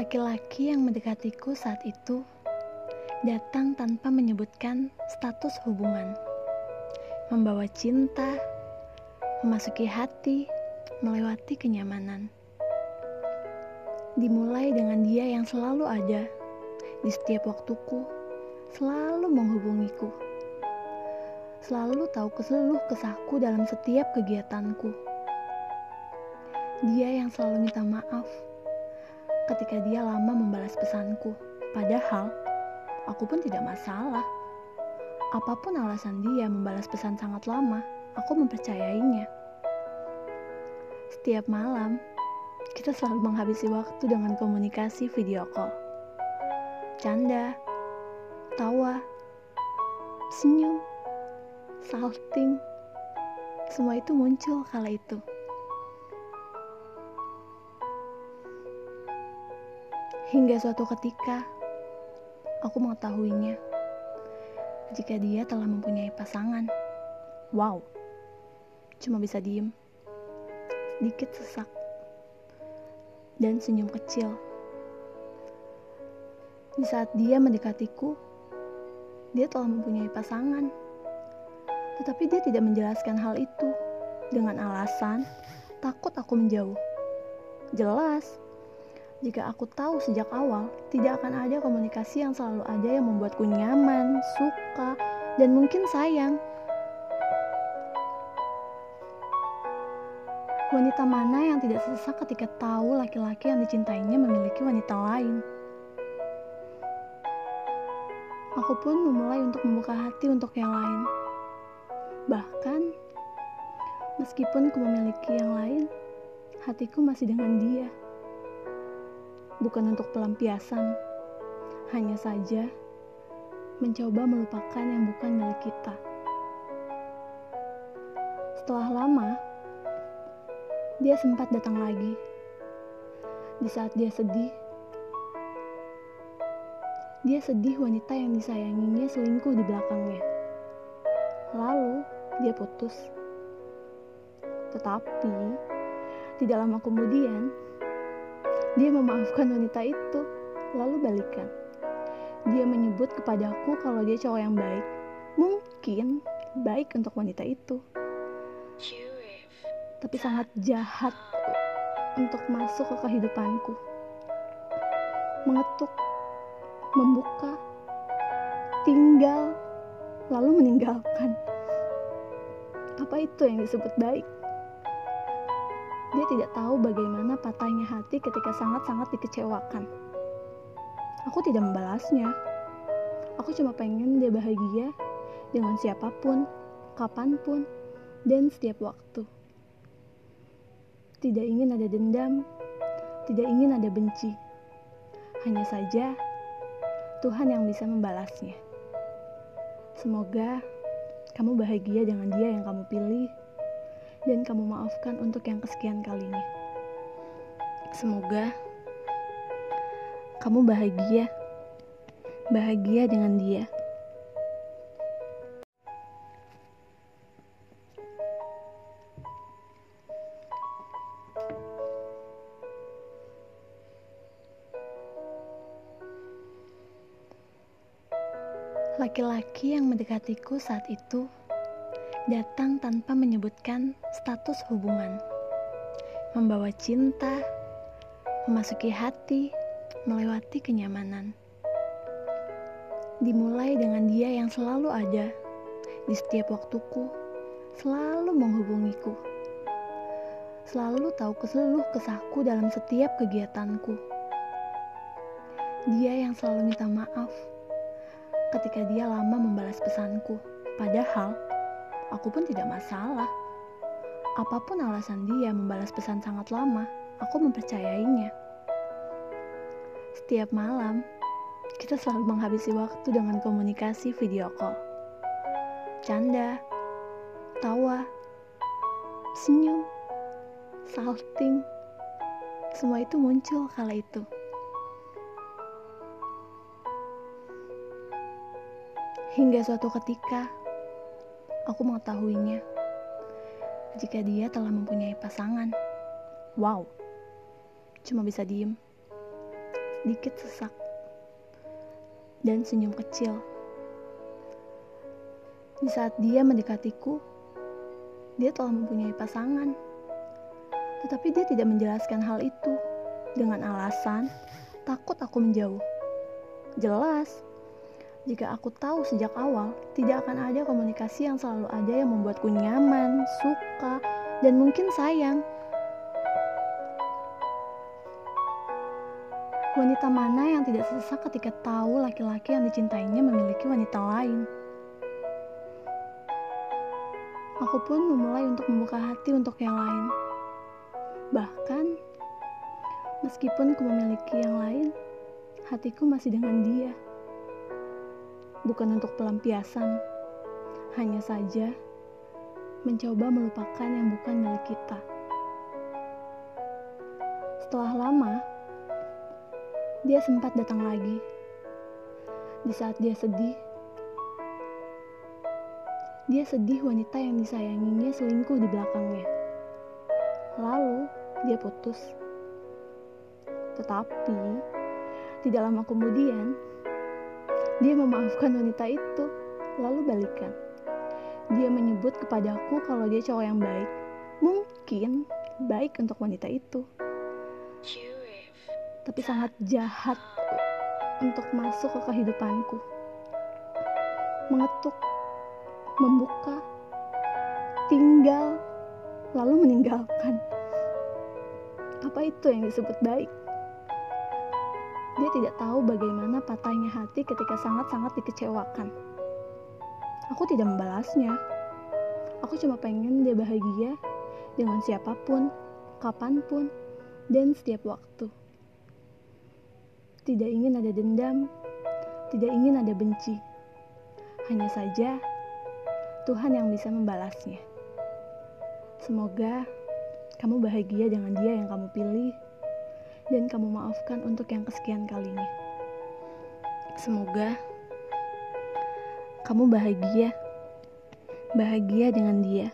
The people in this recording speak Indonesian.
Laki-laki yang mendekatiku saat itu datang tanpa menyebutkan status hubungan. Membawa cinta, memasuki hati, melewati kenyamanan. Dimulai dengan dia yang selalu ada di setiap waktuku, selalu menghubungiku. Selalu tahu ke seluruh kesahku dalam setiap kegiatanku. Dia yang selalu minta maaf ketika dia lama membalas pesanku. Padahal, aku pun tidak masalah. Apa pun alasan dia membalas pesan sangat lama, aku mempercayainya. Setiap malam, kita selalu menghabisi waktu dengan komunikasi video call. Canda, tawa, senyum, salting, semua itu muncul kala itu. Hingga suatu ketika, aku mengetahuinya jika dia telah mempunyai pasangan. Wow, cuma bisa diem, sedikit sesak, dan senyum kecil. Di saat dia mendekatiku, dia telah mempunyai pasangan. Tetapi dia tidak menjelaskan hal itu dengan alasan takut aku menjauh. Jelas, jika aku tahu sejak awal, tidak akan ada komunikasi yang selalu ada yang membuatku nyaman, suka, dan mungkin sayang. Wanita mana yang tidak sesak ketika tahu laki-laki yang dicintainya memiliki wanita lain? Aku pun memulai untuk membuka hati untuk yang lain. Bahkan, meskipun ku memiliki yang lain, hatiku masih dengan dia bukan untuk pelampiasan, hanya saja mencoba melupakan yang bukan milik kita. Setelah lama, dia sempat datang lagi. Di saat dia sedih, dia sedih wanita yang disayanginya selingkuh di belakangnya. Lalu, dia putus. Tetapi, tidak lama kemudian, dia memaafkan wanita itu, lalu balikan. Dia menyebut kepadaku kalau dia cowok yang baik. Mungkin baik untuk wanita itu. Tapi sangat jahat untuk masuk ke kehidupanku. Mengetuk, membuka, tinggal, lalu meninggalkan. Apa itu yang disebut baik? Dia tidak tahu bagaimana patahnya hati ketika sangat-sangat dikecewakan. Aku tidak membalasnya. Aku cuma pengen dia bahagia dengan siapa pun, kapan pun, dan setiap waktu. Tidak ingin ada dendam, tidak ingin ada benci. Hanya saja Tuhan yang bisa membalasnya. Semoga kamu bahagia dengan dia yang kamu pilih dan kamu maafkan untuk yang kesekian kalinya. Semoga kamu bahagia, bahagia dengan dia. Laki-laki yang mendekatiku saat itu datang tanpa menyebutkan status hubungan, membawa cinta, memasuki hati, melewati kenyamanan. Dimulai dengan dia yang selalu ada di setiap waktuku, selalu menghubungiku, selalu tahu ke seluruh kesahku dalam setiap kegiatanku. Dia yang selalu minta maaf ketika dia lama membalas pesanku, padahal aku pun tidak masalah. Apa pun alasan dia membalas pesan sangat lama, aku mempercayainya. Setiap malam, kita selalu menghabisi waktu dengan komunikasi video call. Canda, tawa, senyum, salting, semua itu muncul kala itu. Hingga suatu ketika, aku mengetahuinya jika dia telah mempunyai pasangan. Wow, cuma bisa diem, sedikit sesak dan senyum kecil. Di saat dia mendekatiku, dia telah mempunyai pasangan. Tetapi dia tidak menjelaskan hal itu dengan alasan takut aku menjauh. Jelas, jika aku tahu sejak awal, tidak akan ada komunikasi yang selalu ada yang membuatku nyaman, suka, dan mungkin sayang. Wanita mana yang tidak sesak ketika tahu laki-laki yang dicintainya memiliki wanita lain? Aku pun memulai untuk membuka hati untuk yang lain. Bahkan, meskipun ku memiliki yang lain, hatiku masih dengan dia. Bukan untuk pelampiasan, hanya saja mencoba melupakan yang bukan milik kita. Setelah lama, dia sempat datang lagi. Di saat dia sedih, dia sedih wanita yang disayanginya selingkuh di belakangnya. Lalu dia putus. Tetapi tidak lama kemudian dia memaafkan wanita itu lalu balikan. Dia menyebut kepadaku kalau dia cowok yang baik. Mungkin baik untuk wanita itu. Tapi sangat jahat untuk masuk ke kehidupanku. Mengetuk membuka, tinggal, lalu meninggalkan. Apa itu yang disebut baik? Dia tidak tahu bagaimana patahnya hati ketika sangat-sangat dikecewakan. Aku tidak membalasnya. Aku cuma pengen dia bahagia dengan siapa pun, kapan pun, dan setiap waktu. Tidak ingin ada dendam, tidak ingin ada benci. Hanya saja Tuhan yang bisa membalasnya. Semoga kamu bahagia dengan dia yang kamu pilih dan kamu maafkan untuk yang kesekian kalinya. Semoga kamu bahagia, bahagia dengan dia.